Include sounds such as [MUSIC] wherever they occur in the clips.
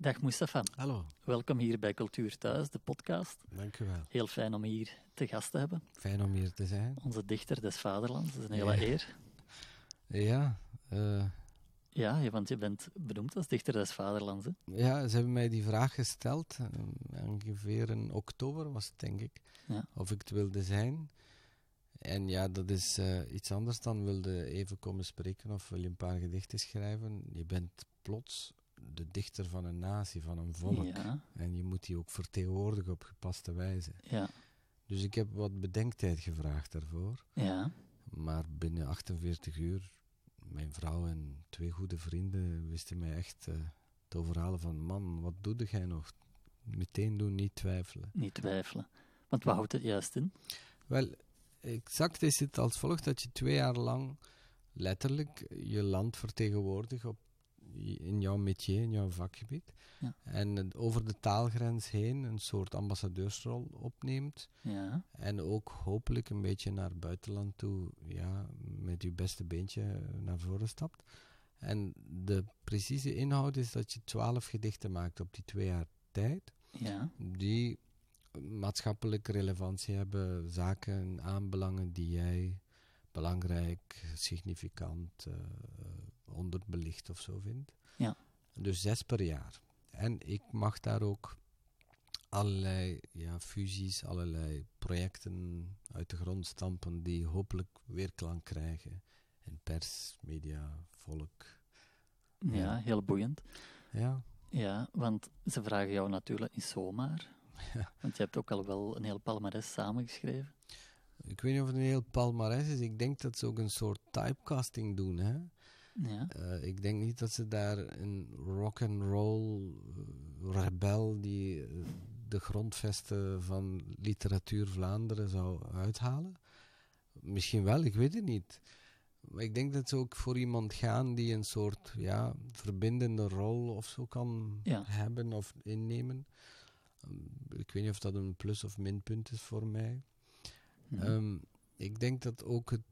Dag Mustafa. Hallo. Welkom hier bij Cultuur Thuis, de podcast. Dank u wel. Heel fijn om hier te gast te hebben. Fijn om hier te zijn. Onze dichter des vaderlands, dat is een hele ja. eer. Ja, uh, ja, want je bent benoemd als dichter des vaderlands. Hè? Ja, ze hebben mij die vraag gesteld. Uh, ongeveer in oktober was het, denk ik. Ja. Of ik het wilde zijn. En ja, dat is uh, iets anders dan wilde even komen spreken of wil je een paar gedichten schrijven. Je bent plots de dichter van een natie, van een volk. Ja. En je moet die ook vertegenwoordigen op gepaste wijze. Ja. Dus ik heb wat bedenktijd gevraagd daarvoor. Ja. Maar binnen 48 uur, mijn vrouw en twee goede vrienden wisten mij echt uh, te overhalen van... Man, wat doe jij nog? Meteen doen, niet twijfelen. Niet twijfelen. Want wat houdt het juist in? Wel, exact is het als volgt dat je twee jaar lang letterlijk je land vertegenwoordigt op in jouw métier, in jouw vakgebied. Ja. En over de taalgrens heen een soort ambassadeursrol opneemt. Ja. En ook hopelijk een beetje naar buitenland toe, ja, met je beste beentje naar voren stapt. En de precieze inhoud is dat je twaalf gedichten maakt op die twee jaar tijd. Ja. Die maatschappelijke relevantie hebben, zaken aanbelangen die jij belangrijk, significant, uh, onderbelicht of zo vindt. Ja. Dus zes per jaar. En ik mag daar ook allerlei ja, fusies, allerlei projecten uit de grond stampen die hopelijk weerklank krijgen in pers, media, volk. Ja, ja, heel boeiend. Ja. Ja, want ze vragen jou natuurlijk niet zomaar. Ja. Want je hebt ook al wel een heel palmares samengeschreven. Ik weet niet of het een heel palmares is. Ik denk dat ze ook een soort typecasting doen. Hè? Ja. Uh, ik denk niet dat ze daar een rock and roll rebel die uh, de grondvesten van literatuur Vlaanderen zou uithalen. Misschien wel, ik weet het niet. Maar ik denk dat ze ook voor iemand gaan die een soort ja, verbindende rol of zo kan ja. hebben of innemen. Ik weet niet of dat een plus of minpunt is voor mij. Mhm. Um, ik denk dat ook het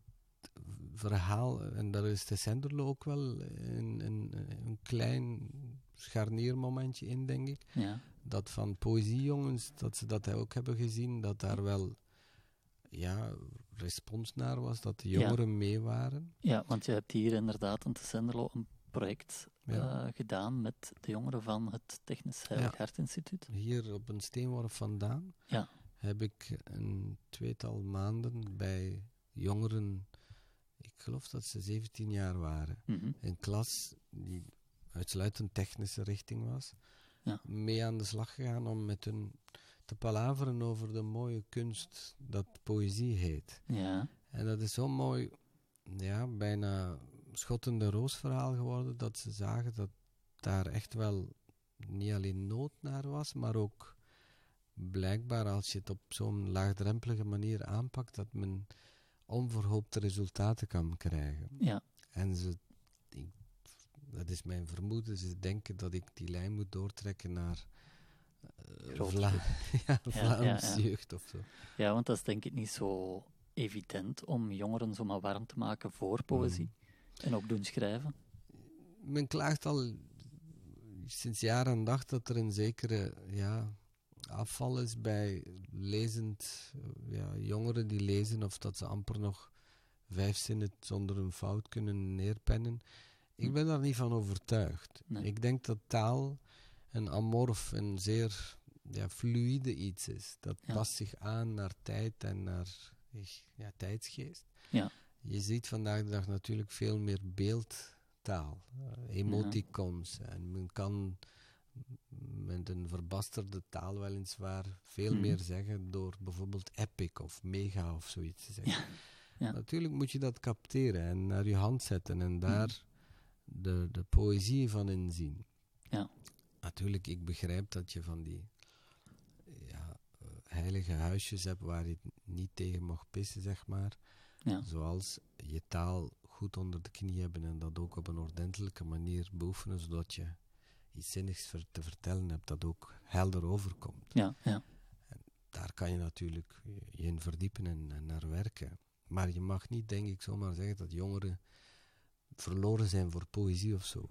verhaal, en daar is de Senderlo ook wel een, een, een klein scharniermomentje in, denk ik. Ja. Dat van poëziejongens, dat ze dat ook hebben gezien, dat daar wel ja, respons naar was, dat de jongeren ja. mee waren. Ja, want je hebt hier inderdaad in Senderlo een project Ja. uh, gedaan met de jongeren van het Technisch Heilig Ja. Hart Instituut. Hier op een steenworp vandaan Ja. heb ik een tweetal maanden bij jongeren, ik geloof dat ze 17 jaar waren, Mhm. een klas die uitsluitend technische richting was, Ja. mee aan de slag gegaan om met hun te palaveren over de mooie kunst dat poëzie heet. Ja. En dat is zo'n mooi, ja, bijna schottende roosverhaal geworden, dat ze zagen dat daar echt wel niet alleen nood naar was, maar ook blijkbaar als je het op zo'n laagdrempelige manier aanpakt, dat men onverhoopte resultaten kan krijgen. Ja. En ze, ik, dat is mijn vermoeden, ze denken dat ik die lijn moet doortrekken naar eh, Vla ja, Vlaams [LAUGHS] ja, ja. jeugd of zo. ja, want dat is denk ik niet zo evident om jongeren zomaar warm te maken voor poëzie. En ook doen schrijven. Men klaagt al sinds jaar en dag dat er een zekere ja, afval is bij lezend eh, ja, jongeren die lezen of dat ze amper nog vijf zinnen zonder een fout kunnen neerpennen. Ik ben daar niet van overtuigd. Nee. Ik denk dat taal een amorf, een zeer ja, fluïde iets is. Dat Ja. past zich aan naar tijd en naar ja, tijdsgeest. Ja. Je ziet vandaag de dag natuurlijk veel meer beeldtaal, eh, emoticons. En men kan met een verbasterde taal weliswaar veel Mhm. meer zeggen door bijvoorbeeld epic of mega of zoiets te zeggen. Ja. Ja. Natuurlijk moet je dat capteren en naar je hand zetten en daar de, de poëzie van inzien. Ja. Natuurlijk, ik begrijp dat je van die ja, eh, heilige huisjes hebt waar je niet tegen mag pissen, zeg maar. Ja. Zoals je taal goed onder de knie hebben en dat ook op een ordentelijke manier beoefenen, zodat je iets zinnigs te vertellen hebt dat ook helder overkomt. Ja. Ja. Daar kan je natuurlijk je in verdiepen en, en naar werken. Maar je mag niet, denk ik, zomaar zeggen dat jongeren verloren zijn voor poëzie of zo.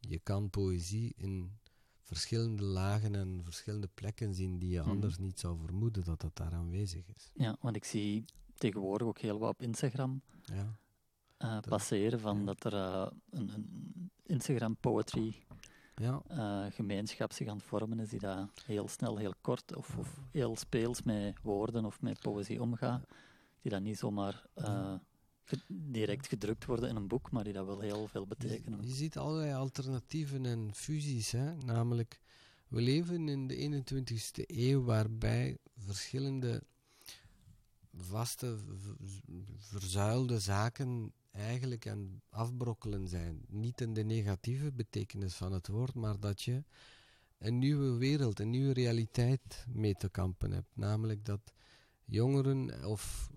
Je kan poëzie in verschillende lagen en verschillende plekken zien die je Mhm. anders niet zou vermoeden dat dat daar aanwezig is. Ja, want ik zie tegenwoordig ook heel wat op Instagram Ja, eh, passeren van ja. dat er eh, een, een Instagram poetry ja, eh, gemeenschap zich aan het vormen is die daar heel snel, heel kort of, of heel speels met woorden of met poëzie omgaat. Die dan niet zomaar eh, ge- direct gedrukt worden in een boek, maar die dat wel heel veel betekenen. Je, je ziet allerlei alternatieven en fusies. Hè? Namelijk, we leven in de 21ste eeuw waarbij verschillende vaste, verzuilde zaken eigenlijk aan het afbrokkelen zijn. Niet in de negatieve betekenis van het woord, maar dat je een nieuwe wereld, een nieuwe realiteit mee te kampen hebt. Namelijk dat jongeren of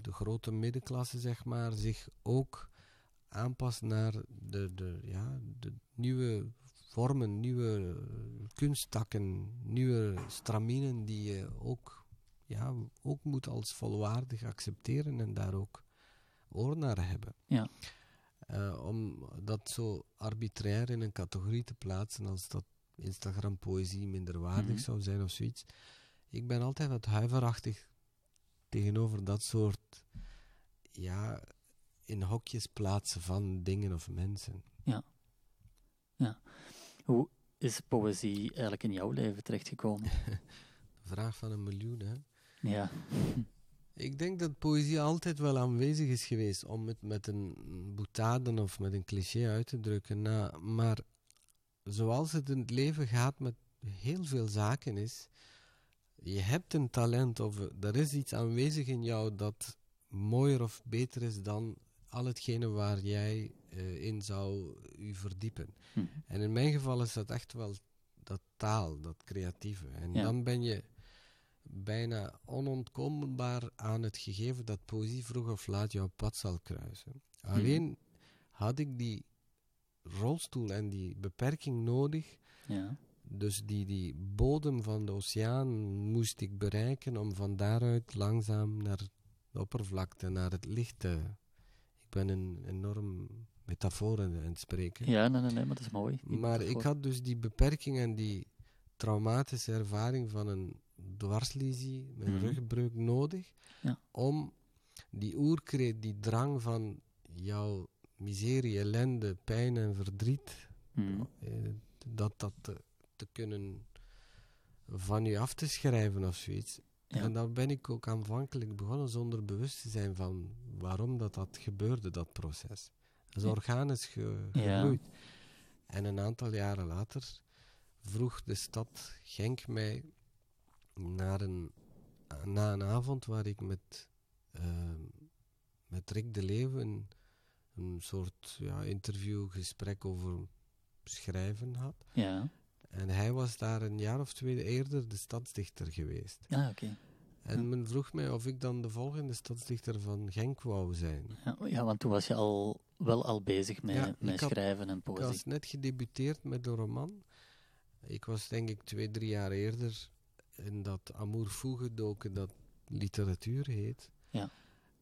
de grote middenklasse, zeg maar, zich ook aanpast naar de, de, ja, de nieuwe vormen, nieuwe kunsttakken, nieuwe straminen die je ook, ja, ook moet als volwaardig accepteren en daar ook oor naar hebben. Ja. Eh, om dat zo arbitrair in een categorie te plaatsen als dat Instagram-poëzie minderwaardig Mhm. zou zijn of zoiets. Ik ben altijd wat huiverachtig tegenover dat soort ja, in hokjes plaatsen van dingen of mensen. Hoe is poëzie eigenlijk in jouw leven terechtgekomen? [LAUGHS] Vraag van een miljoen, hè? ja. Ik denk dat poëzie altijd wel aanwezig is geweest, om het met een boutade of met een cliché uit te drukken. Na, maar zoals het in het leven gaat met heel veel zaken is, je hebt een talent of er is iets aanwezig in jou dat mooier of beter is dan al hetgene waar jij eh, in zou u verdiepen. Hm. En in mijn geval is dat echt wel dat taal, dat creatieve. En Ja. dan ben je bijna onontkoombaar aan het gegeven dat poëzie vroeg of laat jouw pad zal kruisen. Alleen had ik die rolstoel en die beperking nodig, ja. dus die, die bodem van de oceaan moest ik bereiken om van daaruit langzaam naar de oppervlakte, naar het licht te... Ik ben een enorm metaforen aan het spreken. Ja, nee, nee, nee, maar dat is mooi. Die Maar ik metafoor. had dus die beperking en die traumatische ervaring van een dwarslesie, een Mhm. rugbreuk nodig, Ja. om die oerkreet, die drang van jouw miserie, ellende, pijn en verdriet, Hm. eh, dat dat te, te kunnen van je af te schrijven of zoiets. Ja. En dan ben ik ook aanvankelijk begonnen zonder bewust te zijn van waarom dat, dat gebeurde, dat proces. Dat is Ja. organisch ge, Ja. gegroeid. En een aantal jaren later vroeg de stad Genk mij naar een, na een avond waar ik met, ehm, met Rick de Leeuw een, een soort ja, interviewgesprek over schrijven had. Ja. En hij was daar een jaar of twee eerder de stadsdichter geweest. Ah, oké. En Ja. men vroeg mij of ik dan de volgende stadsdichter van Genk wou zijn. Ja, ja, want toen was je al wel al bezig met, Ja, ik met had- schrijven en Ik poëzie. was net gedebuteerd met een roman. Ik was denk ik twee, drie jaar eerder in dat amour fou gedoken dat literatuur heet. Ja.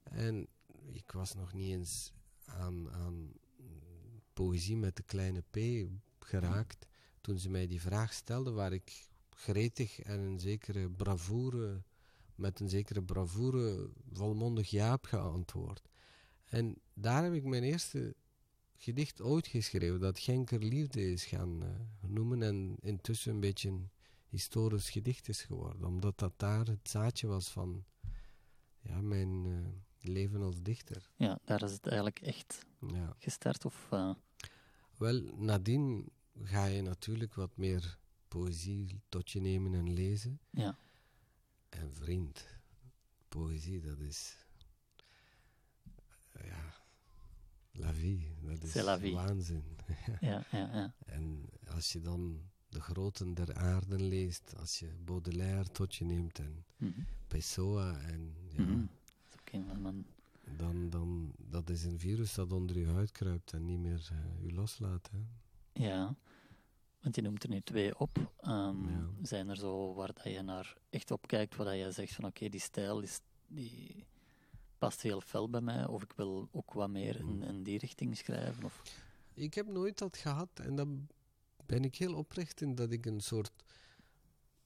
En ik was nog niet eens aan, aan poëzie met de kleine p geraakt. Toen ze mij die vraag stelden, waar ik gretig en een zekere bravoure, met een zekere bravoure volmondig ja heb geantwoord. En daar heb ik mijn eerste gedicht ooit geschreven, dat Genker Liefde is gaan eh, noemen en intussen een beetje historisch gedicht is geworden, omdat dat daar het zaadje was van ja, mijn eh, leven als dichter. Ja, daar is het eigenlijk echt Ja. gestart. Of, eh, Wel, nadien ga je natuurlijk wat meer poëzie tot je nemen en lezen. ja. En vriend, poëzie, dat is. Ja. La vie, dat is la waanzin. Ja, ja, ja. [LAUGHS] En als je dan de groten der aarde leest, als je Baudelaire tot je neemt en Mhm. Pessoa en ja, Mhm. Dat is ook dan, dan dat is een virus dat onder je huid kruipt en niet meer eh, je loslaat. Hè. Ja, want je noemt er nu twee op. Ehm, Ja. Zijn er zo waar dat je naar echt op kijkt, waar dat je zegt van oké, die stijl is, die past heel fel bij mij, of ik wil ook wat meer in, Mm. in die richting schrijven? Of, Ik heb nooit dat gehad en dat ben ik heel oprecht in dat ik een soort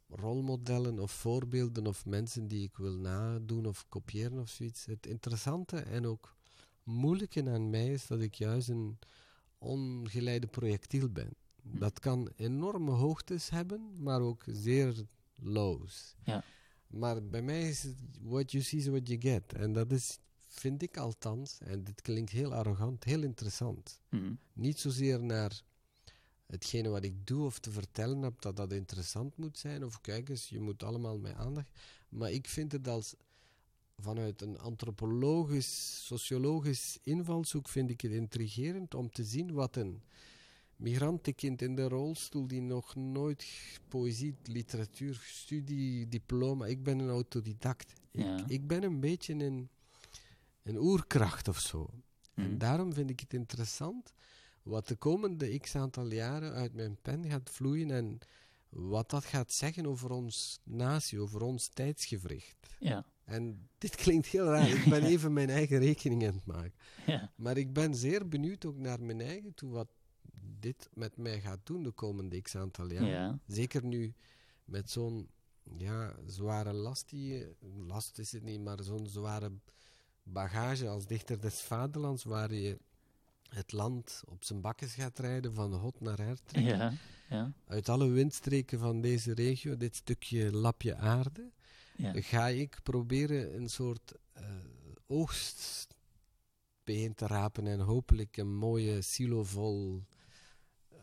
rolmodellen of voorbeelden of mensen die ik wil nadoen of kopiëren of zoiets. Het interessante en ook moeilijke aan mij is dat ik juist een ongeleide projectiel ben. Dat kan enorme hoogtes hebben, maar ook zeer lows. Ja. Maar bij mij is het what you see is what you get. En dat is, vind ik althans, en dit klinkt heel arrogant, heel interessant. Mhm. Niet zozeer naar hetgene wat ik doe of te vertellen heb, dat dat interessant moet zijn. Of kijk eens, je moet allemaal met aandacht. Maar ik vind het als vanuit een antropologisch, sociologisch invalshoek vind ik het intrigerend om te zien wat een migrantenkind in de rolstoel die nog nooit poëzie, literatuur, studie, diploma. Ik ben een autodidact. Ja. Ik, ik ben een beetje een, een oerkracht of zo. En Mhm. daarom vind ik het interessant wat de komende x aantal jaren uit mijn pen gaat vloeien en wat dat gaat zeggen over ons natie, over ons tijdsgevricht. Ja. En dit klinkt heel raar, [LAUGHS] ik ben even mijn eigen rekening aan het maken. Ja. Maar ik ben zeer benieuwd ook naar mijn eigen toe wat dit met mij gaat doen de komende x aantal jaar. Ja. Zeker nu met zo'n ja, zware last die last is het niet, maar zo'n zware bagage als dichter des vaderlands, waar je het land op zijn bakkes gaat rijden van hot naar her. Ja. Ja. Uit alle windstreken van deze regio, dit stukje lapje aarde, Ja. ga ik proberen een soort eh, oogst bijeen te rapen en hopelijk een mooie silo vol eh,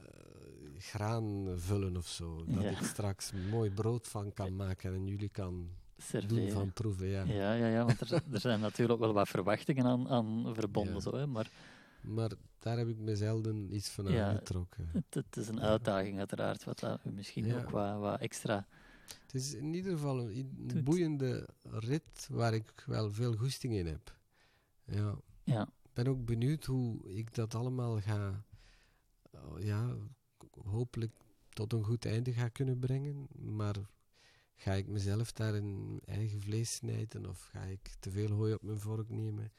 graan vullen of zo. Dat ik straks mooi brood van kan maken en jullie kan doen Serveren. van proeven. Ja. Ja, ja, want er, er zijn natuurlijk wel wat verwachtingen aan, aan verbonden, zo, hè, maar Maar daar heb ik me zelden iets van Ja. aangetrokken. [LAUGHS] het, het is een uitdaging uiteraard, wat dat u misschien Ja. ook wat, wat extra... Het is in ieder geval een, boeiende rit waar ik wel veel goesting in heb. Ja. Ja, Ik ben ook benieuwd hoe ik dat allemaal ga, oh, ja, hopelijk tot een goed einde ga kunnen brengen. Maar ga ik mezelf daar in eigen vlees snijden of ga ik te veel hooi op mijn vork nemen?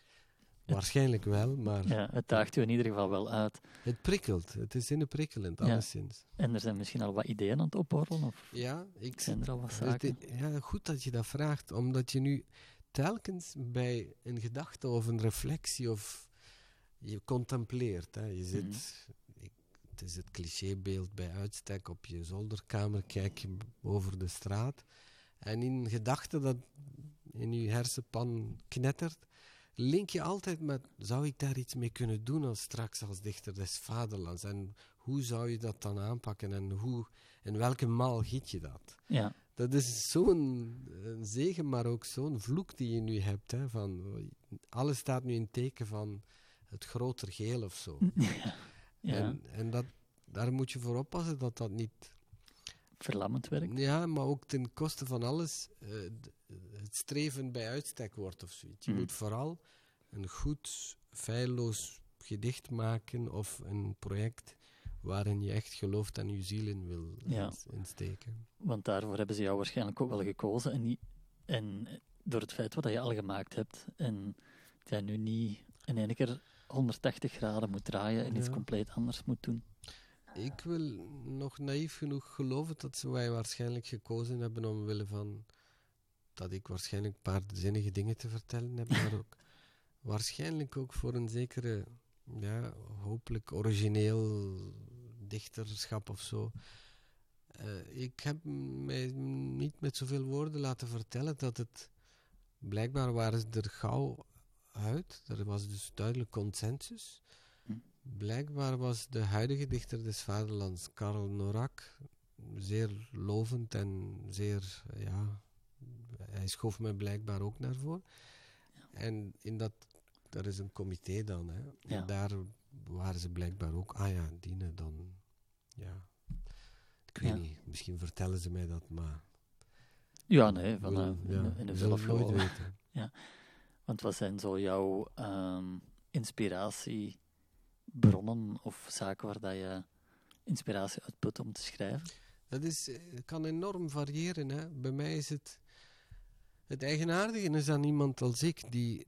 Waarschijnlijk wel, maar ja, het daagt u in ieder geval wel uit. het prikkelt. Het is prikkelend, Ja. alleszins. En er zijn misschien al wat ideeën aan het opborrelen, of Ja, ik zijn er al wat zaken? Ja, goed dat je dat vraagt, omdat je nu telkens bij een gedachte of een reflectie of je contempleert. Hè. Je zit, Mhm. ik- het is het clichébeeld bij uitstek op je zolderkamer, kijk je over de straat en in gedachte dat in je hersenpan knettert, link je altijd met, zou ik daar iets mee kunnen doen als straks als dichter des vaderlands? En hoe zou je dat dan aanpakken en hoe, in welke maal giet je dat? Ja, Dat is zo'n zegen, maar ook zo'n vloek die je nu hebt. Hè, van, alles staat nu in teken van het groter geheel of zo. [LAUGHS] ja. En, en dat, daar moet je voor oppassen dat dat niet... verlammend werk. Ja, maar ook ten koste van alles eh, het streven bij uitstek wordt of zoiets. Je Mm. moet vooral een goed, feilloos gedicht maken of een project waarin je echt gelooft en je ziel in wil Ja. insteken. Want daarvoor hebben ze jou waarschijnlijk ook wel gekozen. En, niet, en door het feit wat je al gemaakt hebt. En dat jij nu niet in één keer 180 graden moet draaien en iets compleet anders moet doen. Ik wil nog naïef genoeg geloven dat ze mij waarschijnlijk gekozen hebben omwille van dat ik waarschijnlijk een paar zinnige dingen te vertellen heb, maar ook [LAUGHS] waarschijnlijk ook voor een zekere, ja, hopelijk origineel dichterschap of zo. Eh, ik heb mij niet met zoveel woorden laten vertellen dat het blijkbaar waren ze er gauw uit. Er was dus duidelijk consensus. Hm. Blijkbaar was de huidige dichter des vaderlands, Karl Norak, zeer lovend en zeer, ja, hij schoof me blijkbaar ook naar voren. En in dat, er is een comité dan, hè. Ja. En daar waren ze blijkbaar ook, ah ja, Diene, dan, ja. Ik weet Ja. niet, misschien vertellen ze mij dat, maar... Ja, nee, van, wil- eh, in, ja, de- in zelf nooit weten. [LAUGHS] Want wat zijn zo jouw ehm, inspiratiebronnen of zaken waar dat je inspiratie uitput om te schrijven? Dat is, eh, kan enorm variëren. Hè. Bij mij is het. Het eigenaardige is aan iemand als ik die.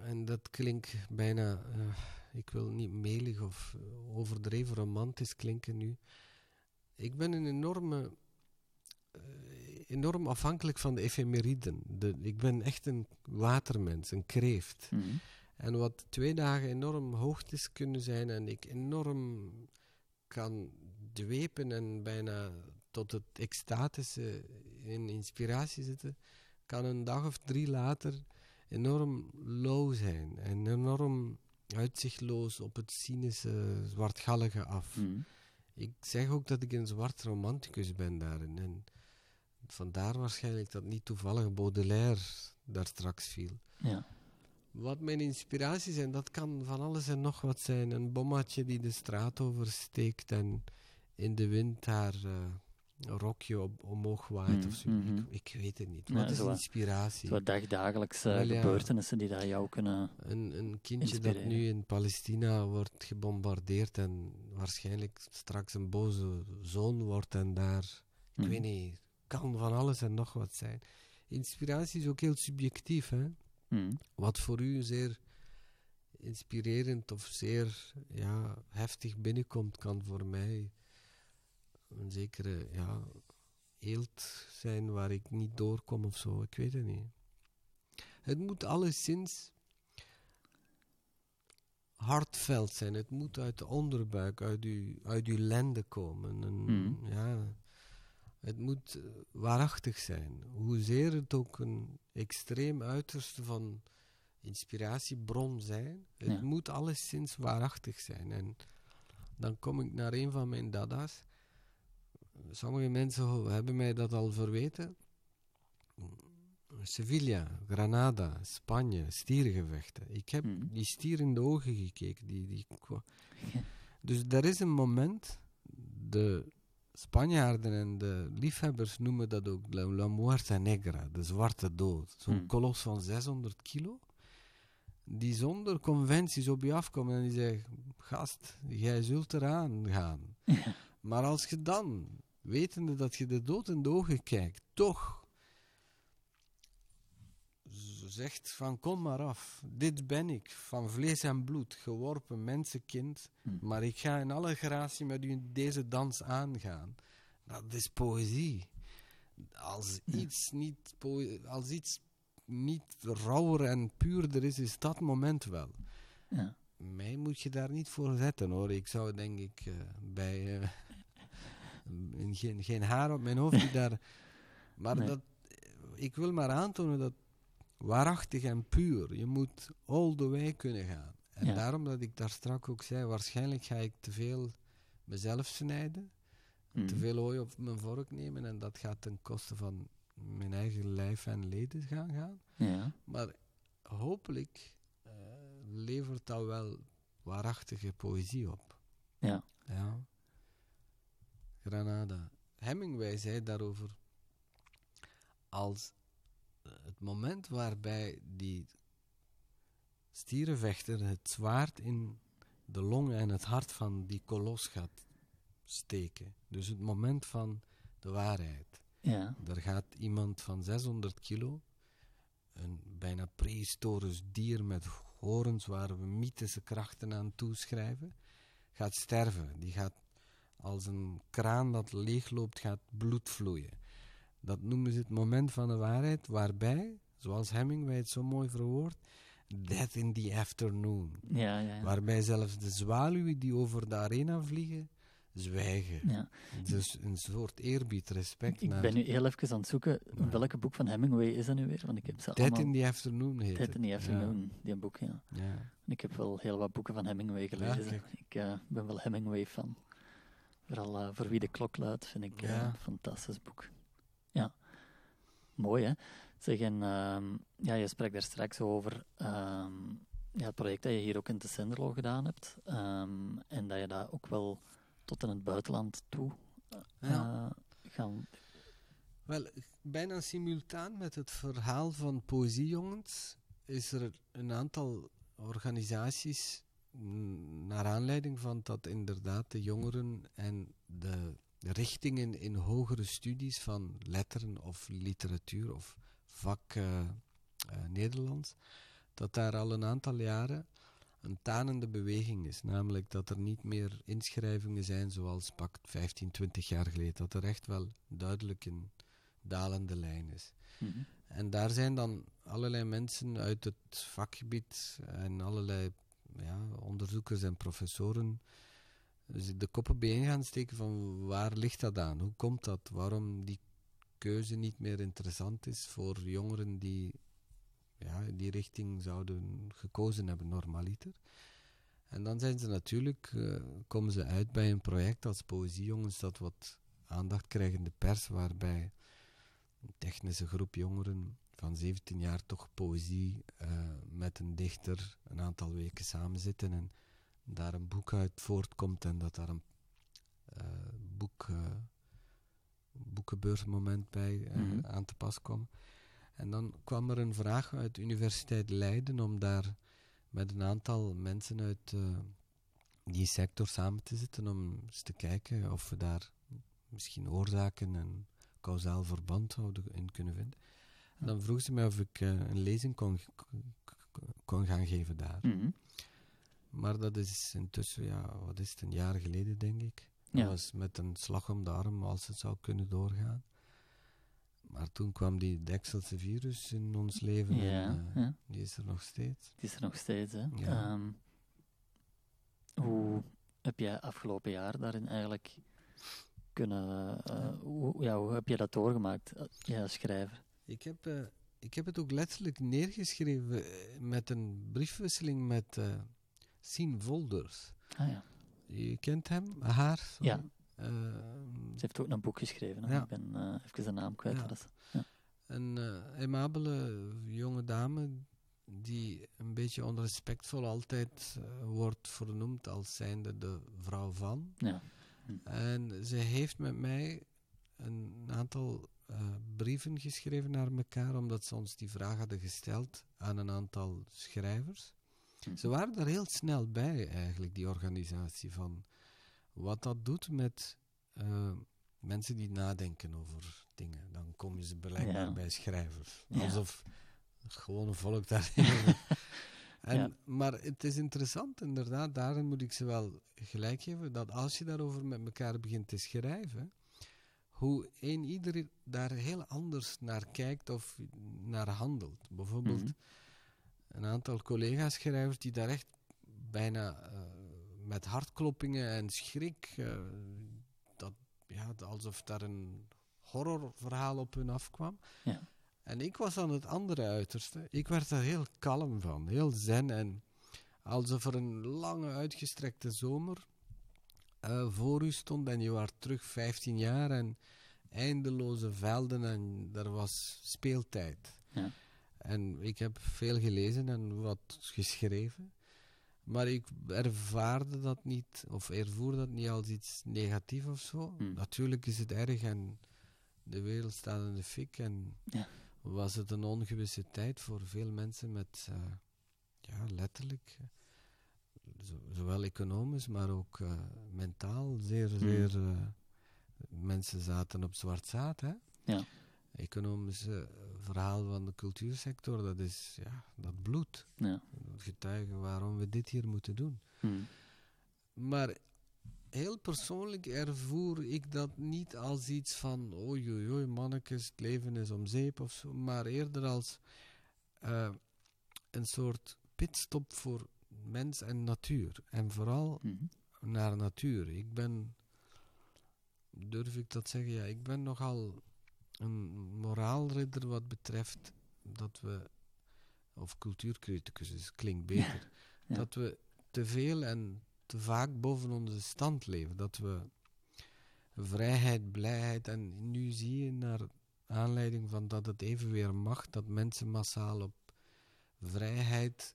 En dat klinkt bijna. eh, ik wil niet melig of overdreven romantisch klinken nu. Ik ben een enorme, eh, enorm afhankelijk van de efemeriden. De, ik ben echt een watermens, een kreeft. Mhm. En wat twee dagen enorm hoogtes kunnen zijn en ik enorm kan dwepen en bijna tot het extatische in inspiratie zitten, kan een dag of drie later enorm low zijn en enorm uitzichtloos op het cynische, zwartgallige af. Mhm. Ik zeg ook dat ik een zwart romanticus ben daarin. En vandaar waarschijnlijk dat niet toevallig Baudelaire daar straks viel. Ja. Wat mijn inspiraties zijn, dat kan van alles en nog wat zijn. Een bommatje die de straat oversteekt en in de wind haar eh, rokje op, omhoog waait Mm, of zo. mhm. ik, ik weet het niet. Ja, Wat is zo wat- inspiratie? Zo dagdagelijkse ja. gebeurtenissen die daar jou kunnen... Een, een kindje dat nu in Palestina wordt gebombardeerd en waarschijnlijk straks een boze zoon wordt en daar, ik Mhm. weet niet, kan van alles en nog wat zijn. Inspiratie is ook heel subjectief, hè? Mhm. Wat voor u zeer inspirerend of zeer ja, heftig binnenkomt, kan voor mij een zekere ja, eelt zijn waar ik niet doorkom of zo. Ik weet het niet. Het moet alleszins hartveld zijn. Het moet uit de onderbuik, uit uw, uit uw lende komen. En, Mhm. ja, het moet eh, waarachtig zijn. Hoezeer het ook een extreem uiterste van inspiratiebron zijn, het Ja. moet alleszins waarachtig zijn. En dan kom ik naar een van mijn dada's. Sommige mensen hebben mij dat al verweten. Sevilla, Granada, Spanje, stierengevechten. Ik heb Mhm. die stier in de ogen gekeken. Die, die, dus er is een moment, de Spanjaarden en de liefhebbers noemen dat ook La, la Muerte Negra, de zwarte dood. Zo'n Hmm. kolos van 600 kilo, die zonder conventies op je afkomt en die zegt, gast, jij zult eraan gaan. [LAUGHS] Maar als je dan, wetende dat je de dood in de ogen kijkt, toch zegt van kom maar af, dit ben ik, van vlees en bloed, geworpen mensenkind, Hmm. maar ik ga in alle gratie met u deze dans aangaan. Dat is poëzie. Als iets niet, als iets niet rauwer en puurder is, is dat moment wel. Ja. Mij moet je daar niet voor zetten hoor. Ik zou denk ik eh, bij eh, geen, geen haar op mijn hoofd die daar. [LAUGHS] Maar Nee. dat, ik wil maar aantonen dat waarachtig en puur. Je moet all the way kunnen gaan. En Ja. daarom dat ik daar straks ook zei, waarschijnlijk ga ik te veel mezelf snijden, te Mhm. veel ooi op mijn vork nemen en dat gaat ten koste van mijn eigen lijf en leden gaan gaan. Ja. Maar hopelijk eh, levert dat wel waarachtige poëzie op. Ja. Ja. Granada. Hemingway zei daarover als eh, het moment waarbij die stierenvechter het zwaard in de longen en het hart van die kolos gaat steken. Dus het moment van de waarheid. Ja. Er gaat iemand van 600 kilo, een bijna prehistorisch dier met horens waar we mythische krachten aan toeschrijven, gaat sterven. Die gaat als een kraan dat leegloopt, gaat bloed vloeien. Dat noemen ze het moment van de waarheid, waarbij, zoals Hemingway het zo mooi verwoordt, death in the afternoon. Ja, ja, ja. Waarbij zelfs de zwaluwen die over de arena vliegen, zwijgen. ja. Dus een soort eerbied, respect Ik naar... ben nu heel even aan het zoeken. Welke boek van Hemingway is dat nu weer? Want ik heb ze Dead allemaal... in the Afternoon heet Dead in the Afternoon, die boek, ja. Ja. En Ik heb wel heel wat boeken van Hemingway gelezen. ik eh, ben wel Hemingway-fan. Vooral eh, Voor wie de klok luidt, vind ik eh, Ja. een fantastisch boek. Ja. Mooi, hè? Zeg, en ehm, ja, je sprak daar straks over ehm, ja, het project dat je hier ook in de Senderlo gedaan hebt. ehm, en dat je dat ook wel tot in het buitenland toe Ja. gaan... Wel, bijna simultaan met het verhaal van Poëziejongens is er een aantal organisaties naar aanleiding van dat inderdaad de jongeren en de richtingen in hogere studies van letteren of literatuur of vak eh, eh, Nederlands, dat daar al een aantal jaren een tanende beweging is. Namelijk dat er niet meer inschrijvingen zijn zoals pakt 15, 20 jaar geleden. Dat er echt wel duidelijk een dalende lijn is. Mhm. En daar zijn dan allerlei mensen uit het vakgebied en allerlei ja, onderzoekers en professoren de koppen bijeen gaan steken van waar ligt dat aan? Hoe komt dat? Waarom die keuze niet meer interessant is voor jongeren die ja, die richting zouden gekozen hebben normaliter. En dan zijn ze natuurlijk, eh, komen ze uit bij een project als Poëziejongens dat wat aandacht krijgt in de pers, waarbij een technische groep jongeren van 17 jaar toch poëzie eh, met een dichter een aantal weken samen zitten en daar een boek uit voortkomt en dat daar een uh, boek, boekenbeursmoment bij Mhm. aan te pas kwam. En dan kwam er een vraag uit de Universiteit Leiden om daar met een aantal mensen uit die sector samen te zitten om eens te kijken of we daar misschien oorzaken en kausaal verband zouden in kunnen vinden. En dan vroeg ze mij of ik uh, een lezing kon, kon gaan geven daar. Mm -hmm. Maar dat is intussen, ja, wat is het, een jaar geleden denk ik. Dat was met een slag om de arm als het zou kunnen doorgaan. Maar toen kwam die Dekselse virus in ons leven Ja, en uh, ja. die is er nog steeds. Het is er nog steeds. Hè. Ja. Ehm, hoe heb jij afgelopen jaar daarin eigenlijk kunnen... Uh, hoe, ja, hoe heb je dat doorgemaakt, jij als schrijver? Ik heb, uh, ik heb het ook letterlijk neergeschreven met een briefwisseling met Sien Volders. Ah ja. Je kent hem, haar? Zo. Ja. Uh, Ze heeft ook een boek geschreven. Hè? Ja. Ik ben uh, even de naam kwijt. Ja. Dat ja. Een uh, aimabele jonge dame die een beetje onrespectvol altijd uh, wordt vernoemd als zijnde de vrouw van. Ja. Hm. En ze heeft met mij een aantal uh, brieven geschreven naar elkaar, omdat ze ons die vraag hadden gesteld aan een aantal schrijvers. Hm. Ze waren er heel snel bij, eigenlijk, die organisatie van wat dat doet met uh, mensen die nadenken over dingen. Dan kom je ze blijkbaar Ja. bij schrijvers. Ja. Alsof het gewone volk daarin. [LAUGHS] en, Ja. Maar het is interessant, inderdaad, daarin moet ik ze wel gelijk geven, dat als je daarover met elkaar begint te schrijven, hoe een ieder daar heel anders naar kijkt of naar handelt. Bijvoorbeeld Mhm. een aantal collega-schrijvers die daar echt bijna uh, met hartkloppingen en schrik, uh, dat, ja, alsof daar een horrorverhaal op hun afkwam. Ja. En ik was aan het andere uiterste. Ik werd er heel kalm van, heel zen en alsof er een lange uitgestrekte zomer uh, voor u stond en je was terug 15 jaar en eindeloze velden en er was speeltijd. Ja. En ik heb veel gelezen en wat geschreven. Maar ik ervaarde dat niet, of ervoer dat niet als iets negatiefs of zo. Hmm. Natuurlijk is het erg en de wereld staat in de fik. En Ja. was het een ongewisse tijd voor veel mensen met, uh, ja, letterlijk, zo, zowel economisch, maar ook uh, mentaal, zeer, Hmm. zeer. eh, mensen zaten op zwart zaad, hè? Ja. Economische verhaal van de cultuursector, dat is, ja, dat bloed Ja. getuigen waarom we dit hier moeten doen. Hm. Maar heel persoonlijk ervoer ik dat niet als iets van oei oei oei mannekes, het leven is om zeep of zo, maar eerder als uh, een soort pitstop voor mens en natuur. En vooral Mhm. naar natuur. Ik ben, durf ik dat zeggen, ja, ik ben nogal een moraalridder wat betreft dat we, of cultuurcriticus, dus klinkt beter, Ja. dat we te veel en te vaak boven onze stand leven. Dat we vrijheid, blijheid, en nu zie je naar aanleiding van dat het even weer mag, dat mensen massaal op vrijheid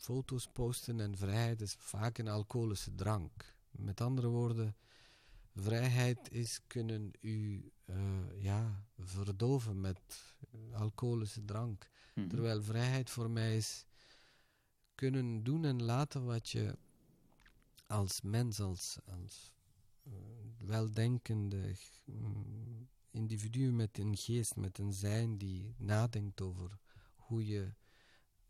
foto's posten en vrijheid is vaak een alcoholische drank. Met andere woorden, vrijheid is kunnen u uh, ja, verdoven met alcoholische drank. Mhm. Terwijl vrijheid voor mij is kunnen doen en laten wat je als mens, als, als uh, weldenkende mm, individu met een geest, met een zijn die nadenkt over hoe je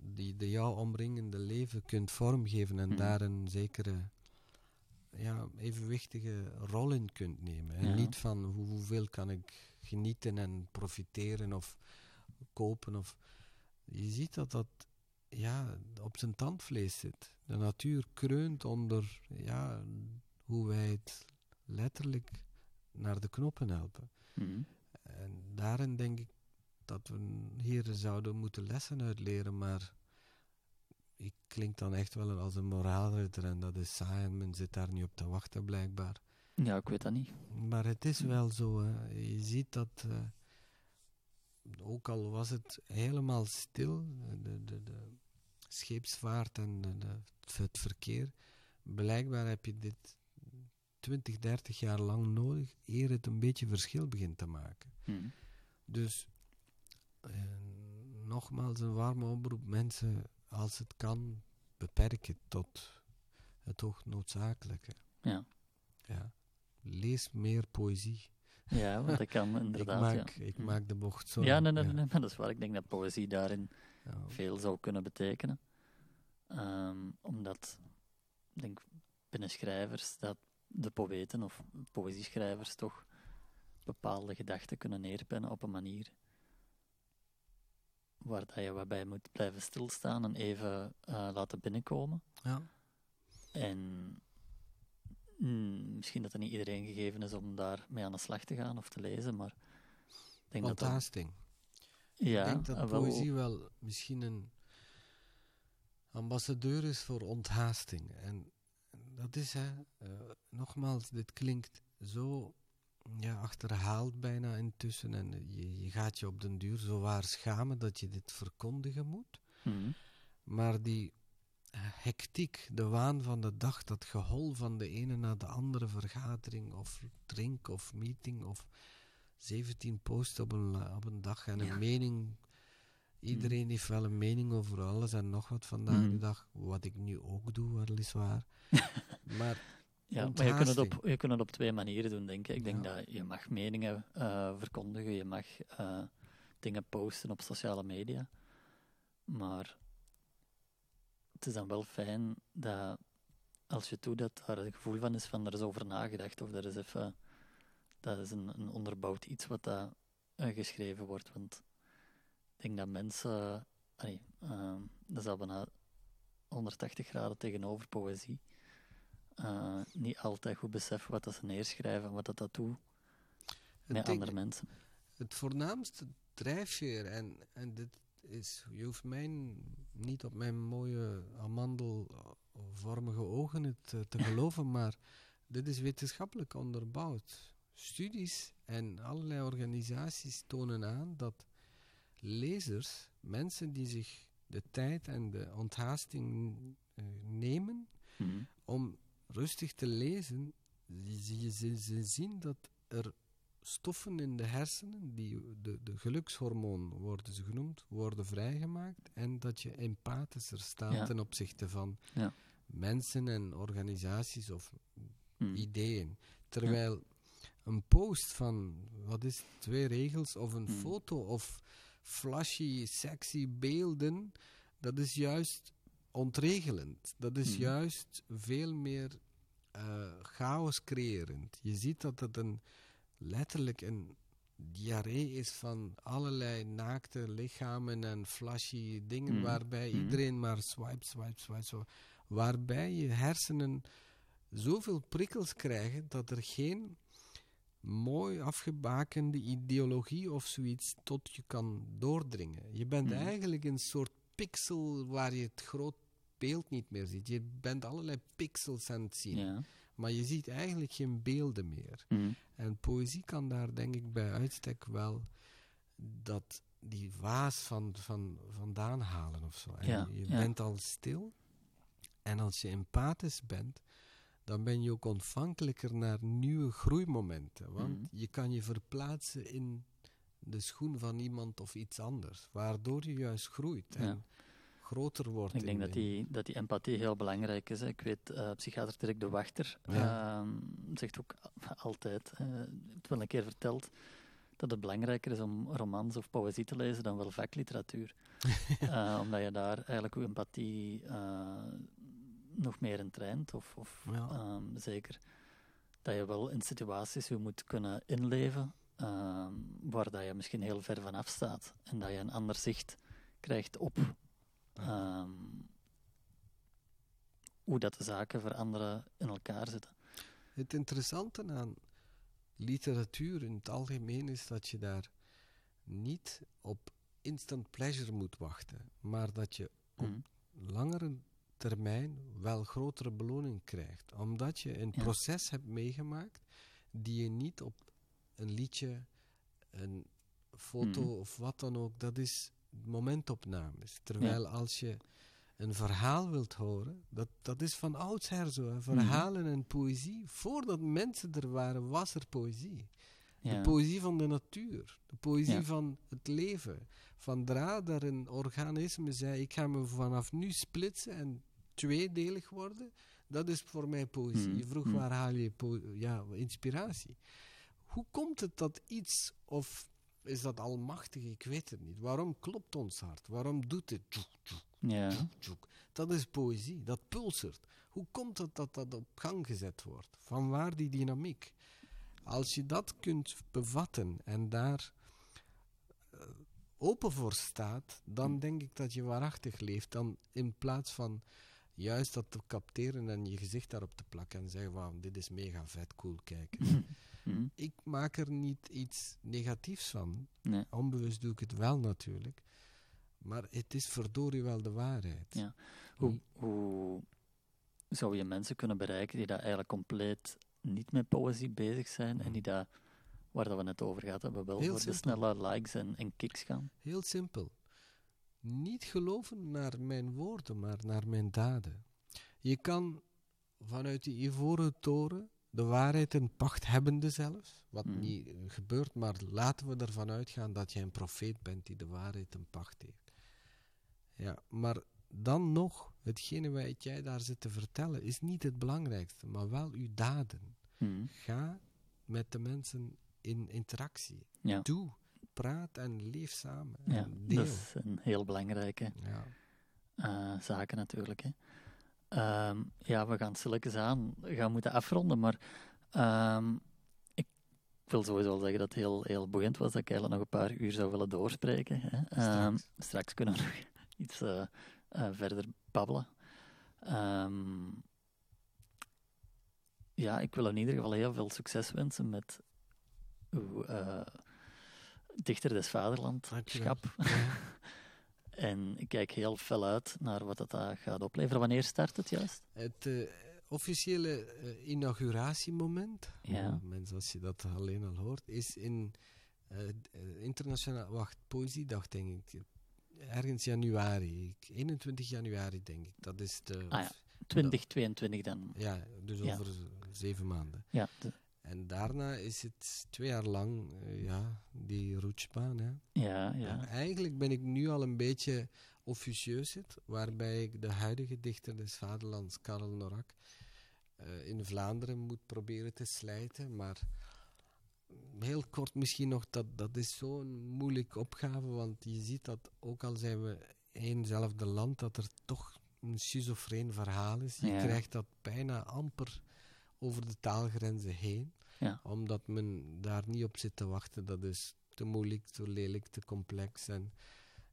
die de jou omringende leven kunt vormgeven en Mhm. daar een zekere ja, evenwichtige rol in kunt nemen. En Ja. niet van hoe, hoeveel kan ik genieten en profiteren of kopen. Of, je ziet dat dat ja, op zijn tandvlees zit. De natuur kreunt onder ja, hoe wij het letterlijk naar de knoppen helpen. Mhm. En daarin denk ik dat we hier zouden moeten lessen uitleren, maar ik klink dan echt wel als een moraalridder en dat is saai en men zit daar niet op te wachten blijkbaar. Ja, ik weet dat niet. Maar het is wel zo, hè. je ziet dat, eh, ook al was het helemaal stil, de, de, de scheepsvaart en de, het verkeer, blijkbaar heb je dit 20, 30 jaar lang nodig, eer het een beetje verschil begint te maken. Mhm. Dus eh, nogmaals een warme oproep, mensen, als het kan, beperk het tot het hoog noodzakelijke. Ja. Ja. Lees meer poëzie. ja, want dat kan [LAUGHS] Ik, inderdaad. maak, ja. ik maak de bocht zo. ja, nee, nee, nee, maar dat is waar. Ik denk dat poëzie daarin Ja. veel zou kunnen betekenen. Ehm, omdat, ik denk binnen schrijvers, dat de poëten of poëzieschrijvers toch bepaalde gedachten kunnen neerpennen op een manier waar dat je waarbij moet blijven stilstaan en even eh, laten binnenkomen. Ja. En mm, misschien dat het niet iedereen gegeven is om daarmee aan de slag te gaan of te lezen, maar ik denk dat dat... Onthaasting. Ja, ik denk dat eh, wel- poëzie wel misschien een ambassadeur is voor onthaasting. En dat is, hè, eh, nogmaals, dit klinkt zo ja, achterhaald bijna intussen. En je, je gaat je op den duur zo waar schamen dat je dit verkondigen moet. Mhm. Maar die eh, hectiek, de waan van de dag, dat gehol van de ene naar de andere vergadering of drink of meeting of 17 posts op een, op een dag en Ja. een mening. Iedereen heeft wel een mening over alles en nog wat vandaag Mhm. de dag, wat ik nu ook doe, weliswaar. [LAUGHS] maar Ja, maar je kunt, het op, je kunt het op twee manieren doen, denk ik. Ik denk Ja. dat je mag meningen eh, verkondigen, je mag eh, dingen posten op sociale media. Maar het is dan wel fijn dat als je doet, dat daar een gevoel van is van er is over nagedacht. Of er is even, dat is een, een onderbouwd iets wat dat, eh, geschreven wordt. Want ik denk dat mensen, ehm, dat is al bijna 180 graden tegenover poëzie eh, niet altijd goed beseffen wat dat ze neerschrijven en wat dat, dat doet het, met andere mensen. het voornaamste drijfveer, en, en dit is, je hoeft mij niet op mijn mooie amandelvormige ogen het eh, te [LAUGHS] geloven, maar dit is wetenschappelijk onderbouwd. Studies en allerlei organisaties tonen aan dat lezers, mensen die zich de tijd en de onthaasting eh, nemen Mhm. om rustig te lezen, ze, ze, ze zien dat er stoffen in de hersenen, die de, de gelukshormoon worden ze genoemd, worden vrijgemaakt en dat je empathischer staat Ja. ten opzichte van Ja. mensen en organisaties of Mhm. ideeën. Terwijl een post van, wat is het, twee regels of een Hmm. foto of flashy, sexy beelden, dat is juist ontregelend. Dat is Hmm. juist veel meer eh, chaos creërend. Je ziet dat het een, letterlijk een diarree is van allerlei naakte lichamen en flashy dingen, Hmm. waarbij Hmm. iedereen maar swipe, swipe, swipe, swipe. Waarbij je hersenen zoveel prikkels krijgen dat er geen mooi afgebakende ideologie of zoiets tot je kan doordringen. Je bent Mhm. eigenlijk een soort pixel waar je het groot beeld niet meer ziet. Je bent allerlei pixels aan het zien, Ja. maar je ziet eigenlijk geen beelden meer. Mhm. En poëzie kan daar denk ik bij uitstek wel dat die waas van, van, vandaan halen of zo. En Ja, je ja. bent al stil. En als je empathisch bent, dan ben je ook ontvankelijker naar nieuwe groeimomenten. Want Mhm. je kan je verplaatsen in de schoen van iemand of iets anders. Waardoor je juist groeit en Ja. groter wordt. Ik denk dat die, dat die empathie heel belangrijk is. Hè. Ik weet, eh psychiater Dirk de Wachter Ja. ehm, zegt ook altijd, eh, het wel een keer verteld, dat het belangrijker is om romans of poëzie te lezen dan wel vakliteratuur. [LAUGHS] Eh, omdat je daar eigenlijk je empathie eh, nog meer in traint. Of, of Ja. ehm, zeker dat je wel in situaties je moet kunnen inleven ehm, waar dat je misschien heel ver van af staat. En dat je een ander zicht krijgt op ehm, hoe dat de zaken voor anderen in elkaar zitten. Het interessante aan literatuur in het algemeen is dat je daar niet op instant pleasure moet wachten, maar dat je op Mhm. langere termijn wel grotere beloning krijgt. Omdat je een Ja. proces hebt meegemaakt die je niet op een liedje, een foto Mhm. of wat dan ook, dat is momentopnames. Terwijl als je een verhaal wilt horen, dat, dat is van oudsher zo. Hè. Verhalen en poëzie, voordat mensen er waren, was er poëzie. Ja. De poëzie van de natuur, de poëzie Ja. van het leven. Van Dra, daar een organisme zei, ik ga me vanaf nu splitsen en tweedelig worden. Dat is voor mij poëzie. Mm, Je vroeg, mm. waar haal je ja, inspiratie? Hoe komt het dat iets, of is dat almachtig, ik weet het niet. Waarom klopt ons hart? Waarom doet het? Tjoek, tjoek, Ja. tjoek? Dat is poëzie, dat pulsert. Hoe komt het dat dat op gang gezet wordt? Van waar die dynamiek? Als je dat kunt bevatten en daar eh, open voor staat, dan denk ik dat je waarachtig leeft. Dan in plaats van juist dat te capteren en je gezicht daarop te plakken en zeggen van dit is mega vet, cool, kijken. [LAUGHS] Mhm. ik maak er niet iets negatiefs van. Nee. Onbewust doe ik het wel natuurlijk. Maar het is verdorie wel de waarheid. Ja. Hoe, hoe zou je mensen kunnen bereiken die daar eigenlijk compleet niet met poëzie bezig zijn en die daar, waar dat we net over gehad hebben, wel Heel voor de snelle likes en, en kicks gaan? Heel simpel. Niet geloven naar mijn woorden, maar naar mijn daden. Je kan vanuit die ivoren toren de waarheid in pacht hebbende zelfs, wat Mhm. niet gebeurt, maar laten we ervan uitgaan dat je een profeet bent die de waarheid in pacht heeft. Ja, maar dan nog, hetgene wat jij daar zit te vertellen, is niet het belangrijkste, maar wel uw daden. Mhm. Ga met de mensen in interactie. Ja. Doe, praat en leef samen. Ja, en deel. dat is een heel belangrijke Ja. eh, zaken natuurlijk. Hè. Ehm, ja, we gaan stilletjes aan gaan moeten afronden, maar ehm, ik wil sowieso wel zeggen dat het heel, heel boeiend was, dat ik eigenlijk nog een paar uur zou willen doorspreken. Hè. Ehm, Straks. straks kunnen we nog [LAUGHS] iets eh, eh, verder babbelen. Ja, ik wil in ieder geval heel veel succes wensen met uw eh, Dichter des Vaderlandschap. Ja. [LAUGHS] En ik kijk heel fel uit naar wat dat daar gaat opleveren. Wanneer start het juist? Het eh, officiële eh, inauguratiemoment, Ja. oh, mensen, als je dat alleen al hoort, is in eh, eh, internationaal, wacht, Poëziedag denk ik, ergens januari, Ik- 21 januari denk ik, dat is de, Ah ja. 2022 dan. ja, dus Ja. over zeven maanden. Ja, de- En daarna is het twee jaar lang, eh, ja, die roetsbaan, hè. ja, En ja. eigenlijk ben ik nu al een beetje officieus zit, waarbij ik de huidige dichter des vaderlands, Karel Norak, eh, in Vlaanderen moet proberen te slijten. Maar heel kort misschien nog, dat, dat is zo'n moeilijke opgave, want je ziet dat ook al zijn we éénzelfde land, dat er toch een schizofreen verhaal is. Je Ja. krijgt dat bijna amper over de taalgrenzen heen, Ja. omdat men daar niet op zit te wachten. Dat is te moeilijk, te lelijk, te complex. En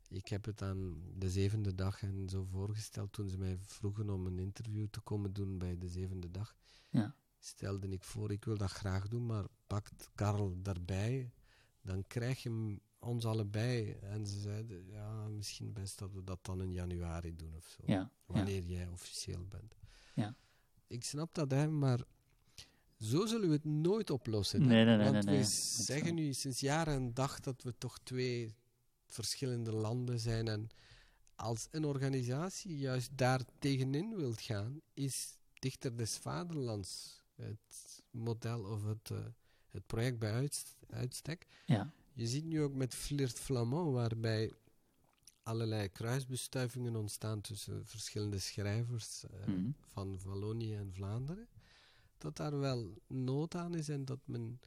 ik heb het aan de zevende dag en zo voorgesteld toen ze mij vroegen om een interview te komen doen bij de zevende dag. Ja. Stelde ik voor, ik wil dat graag doen, maar pakt Karel daarbij, dan krijg je ons allebei. En ze zeiden, ja, misschien best dat we dat dan in januari doen of zo. Ja, ja. Wanneer jij officieel bent. Ja. Ik snap dat, hè, maar zo zullen we het nooit oplossen. Nee, nee, nee, Want we zeggen nu sinds jaren en dag dat we toch twee verschillende landen zijn. En als een organisatie juist daar tegenin wilt gaan, is Dichter des Vaderlands het model of het, eh, het project bij uitst- uitstek. Ja, Je ziet nu ook met Flirt Flamand, waarbij allerlei kruisbestuivingen ontstaan tussen verschillende schrijvers eh, Mhm. van Wallonië en Vlaanderen. Dat daar wel nood aan is en dat men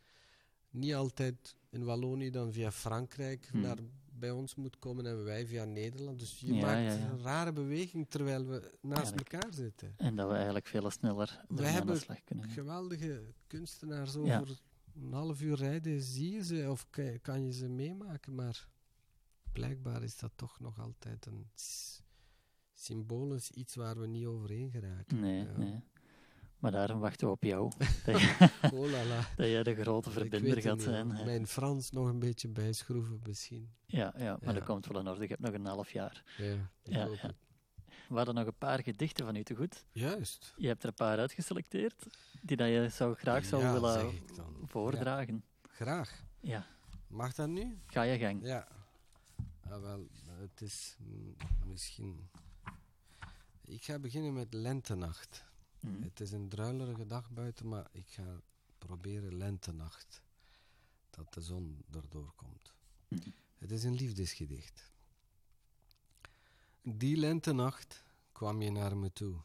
niet altijd in Wallonië dan via Frankrijk naar bij ons moet komen en wij via Nederland. Dus je Ja, maakt ja, ja. een rare beweging terwijl we naast Eigenlijk. elkaar zitten. En dat we eigenlijk veel sneller We hebben slag kunnen. Geweldige kunstenaars over een half uur rijden, zie je ze of kan je, ze meemaken, maar blijkbaar is dat toch nog altijd een symbolisch iets waar we niet overheen geraken. Nee, nee. Maar daarom wachten we op jou. [LAUGHS] dat, je- Oh dat jij de grote verbinder gaat niet, zijn. hè. Mijn Frans nog een beetje bijschroeven misschien. Ja, ja, maar Ja. dat komt wel in orde. Ik heb nog een half jaar. Ja, Ja. We hadden nog een paar gedichten van u te goed. Juist. Je hebt er een paar uitgeselecteerd die dat je zou, graag zou willen voordragen. Graag. Ja. Mag dat nu? ga je gang. Ja. Ah, wel, het is misschien... Ik ga beginnen met Lentenacht. Mhm. Het is een druilerige dag buiten, maar ik ga proberen Lentenacht. Dat de zon erdoor komt. Mhm. Het is een liefdesgedicht. Die lentenacht kwam je naar me toe.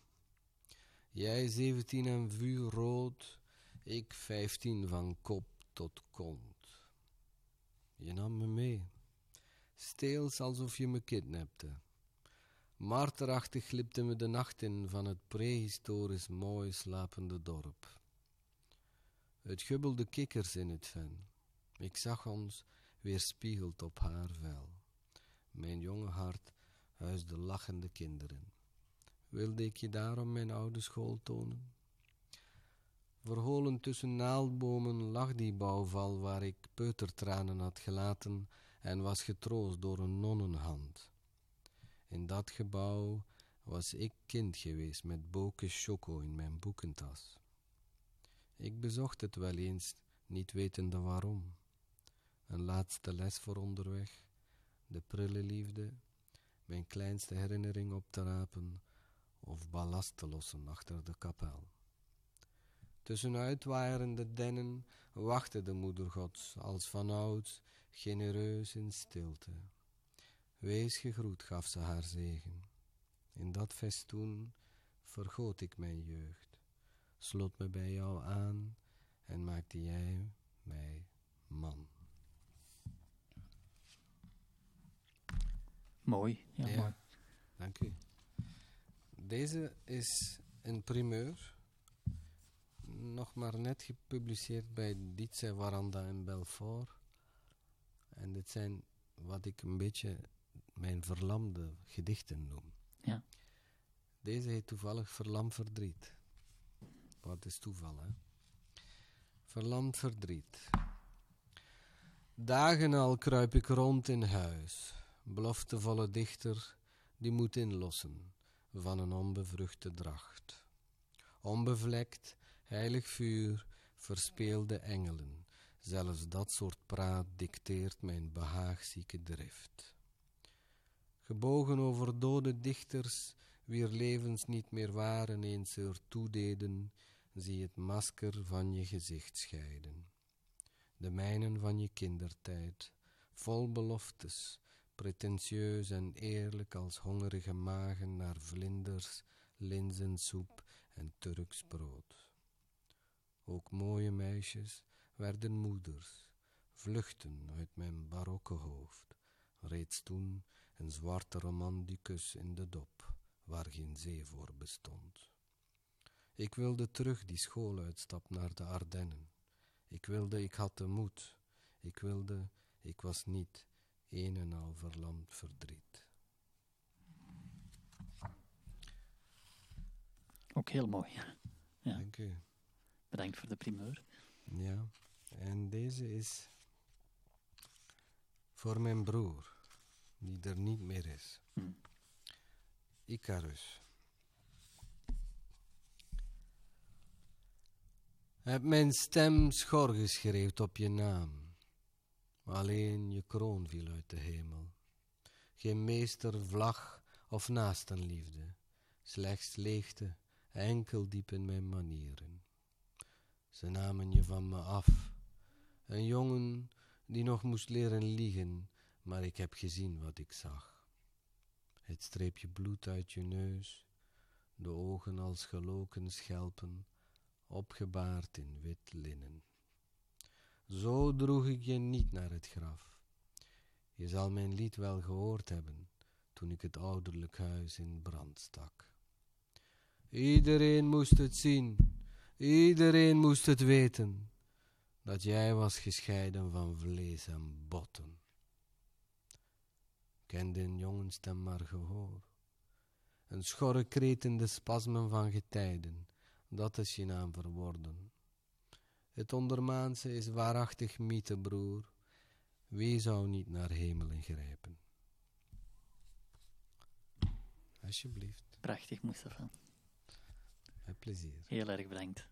Jij zeventien en vuurrood, ik vijftien van kop tot kont. Je nam me mee, steels alsof je me kidnapte. Marterachtig glipte me de nacht in van het prehistorisch mooi slapende dorp. Het gubbelde kikkers in het ven. Ik zag ons weerspiegeld op haar vel. Mijn jonge hart huisde lachende kinderen. Wilde ik je daarom mijn oude school tonen? Verholen tussen naaldbomen lag die bouwval waar ik peutertranen had gelaten en was getroost door een nonnenhand. In dat gebouw was ik kind geweest met boken choco in mijn boekentas. Ik bezocht het wel eens, niet wetende waarom. Een laatste les voor onderweg, de prille liefde, mijn kleinste herinnering op te rapen of ballast te lossen achter de kapel. Tussen uitwaaierende dennen wachtte de moeder gods als vanouds, genereus in stilte. Wees gegroet, gaf ze haar zegen. In dat festoen vergoot ik mijn jeugd, sloot me bij jou aan en maakte jij mij man. Mooi. Ja, Ja. mooi. Dank u. Deze is een primeur. Nog maar net gepubliceerd bij Dietse Waranda in Belfort. En dit zijn wat ik een beetje mijn verlamde gedichten noem. Ja. Deze heet toevallig Verlamd Verdriet. Wat is toeval, hè? Verlamd Verdriet. Dagen al kruip ik rond in huis. Beloftevolle dichter die moet inlossen van een onbevruchte dracht. Onbevlekt, heilig vuur, verspeelde engelen. Zelfs dat soort praat dicteert mijn behaagzieke drift. Gebogen over dode dichters, wier levens niet meer waren eens er toededen, zie het masker van je gezicht scheiden. De mijnen van je kindertijd, vol beloftes, pretentieus en eerlijk als hongerige magen naar vlinders, linzensoep en Turks brood. Ook mooie meisjes werden moeders, vluchten uit mijn barokke hoofd, reeds toen een zwarte romanticus in de dop, waar geen zee voor bestond. Ik wilde terug die school uitstap naar de Ardennen. Ik wilde, ik had de moed. Ik wilde, ik was niet een en al verlamd verdriet. Ook heel mooi. Ja. Dank u. Bedankt voor de primeur. Ja, en deze is voor mijn broer, die er niet meer is. Hm. Icarus. Heb mijn stem schor geschreeuwd op je naam. Alleen je kroon viel uit de hemel. Geen meester, vlag of naastenliefde. Slechts leegte, enkel diep in mijn manieren. Ze namen je van me af. Een jongen die nog moest leren liegen, maar ik heb gezien wat ik zag. Het streepje bloed uit je neus, de ogen als geloken schelpen, opgebaard in wit linnen. Zo droeg ik je niet naar het graf. Je zal mijn lied wel gehoord hebben toen ik het ouderlijk huis in brand stak. Iedereen moest het zien, iedereen moest het weten, dat jij was gescheiden van vlees en botten. Kende een jongenstem maar gehoor, een schorre kreet in de spasmen van getijden, dat is je naam verworden. Het ondermaanse is waarachtig mythe, broer. Wie zou niet naar hemelen grijpen? Alsjeblieft. Prachtig, Mustafa. Met plezier. Heel erg bedankt.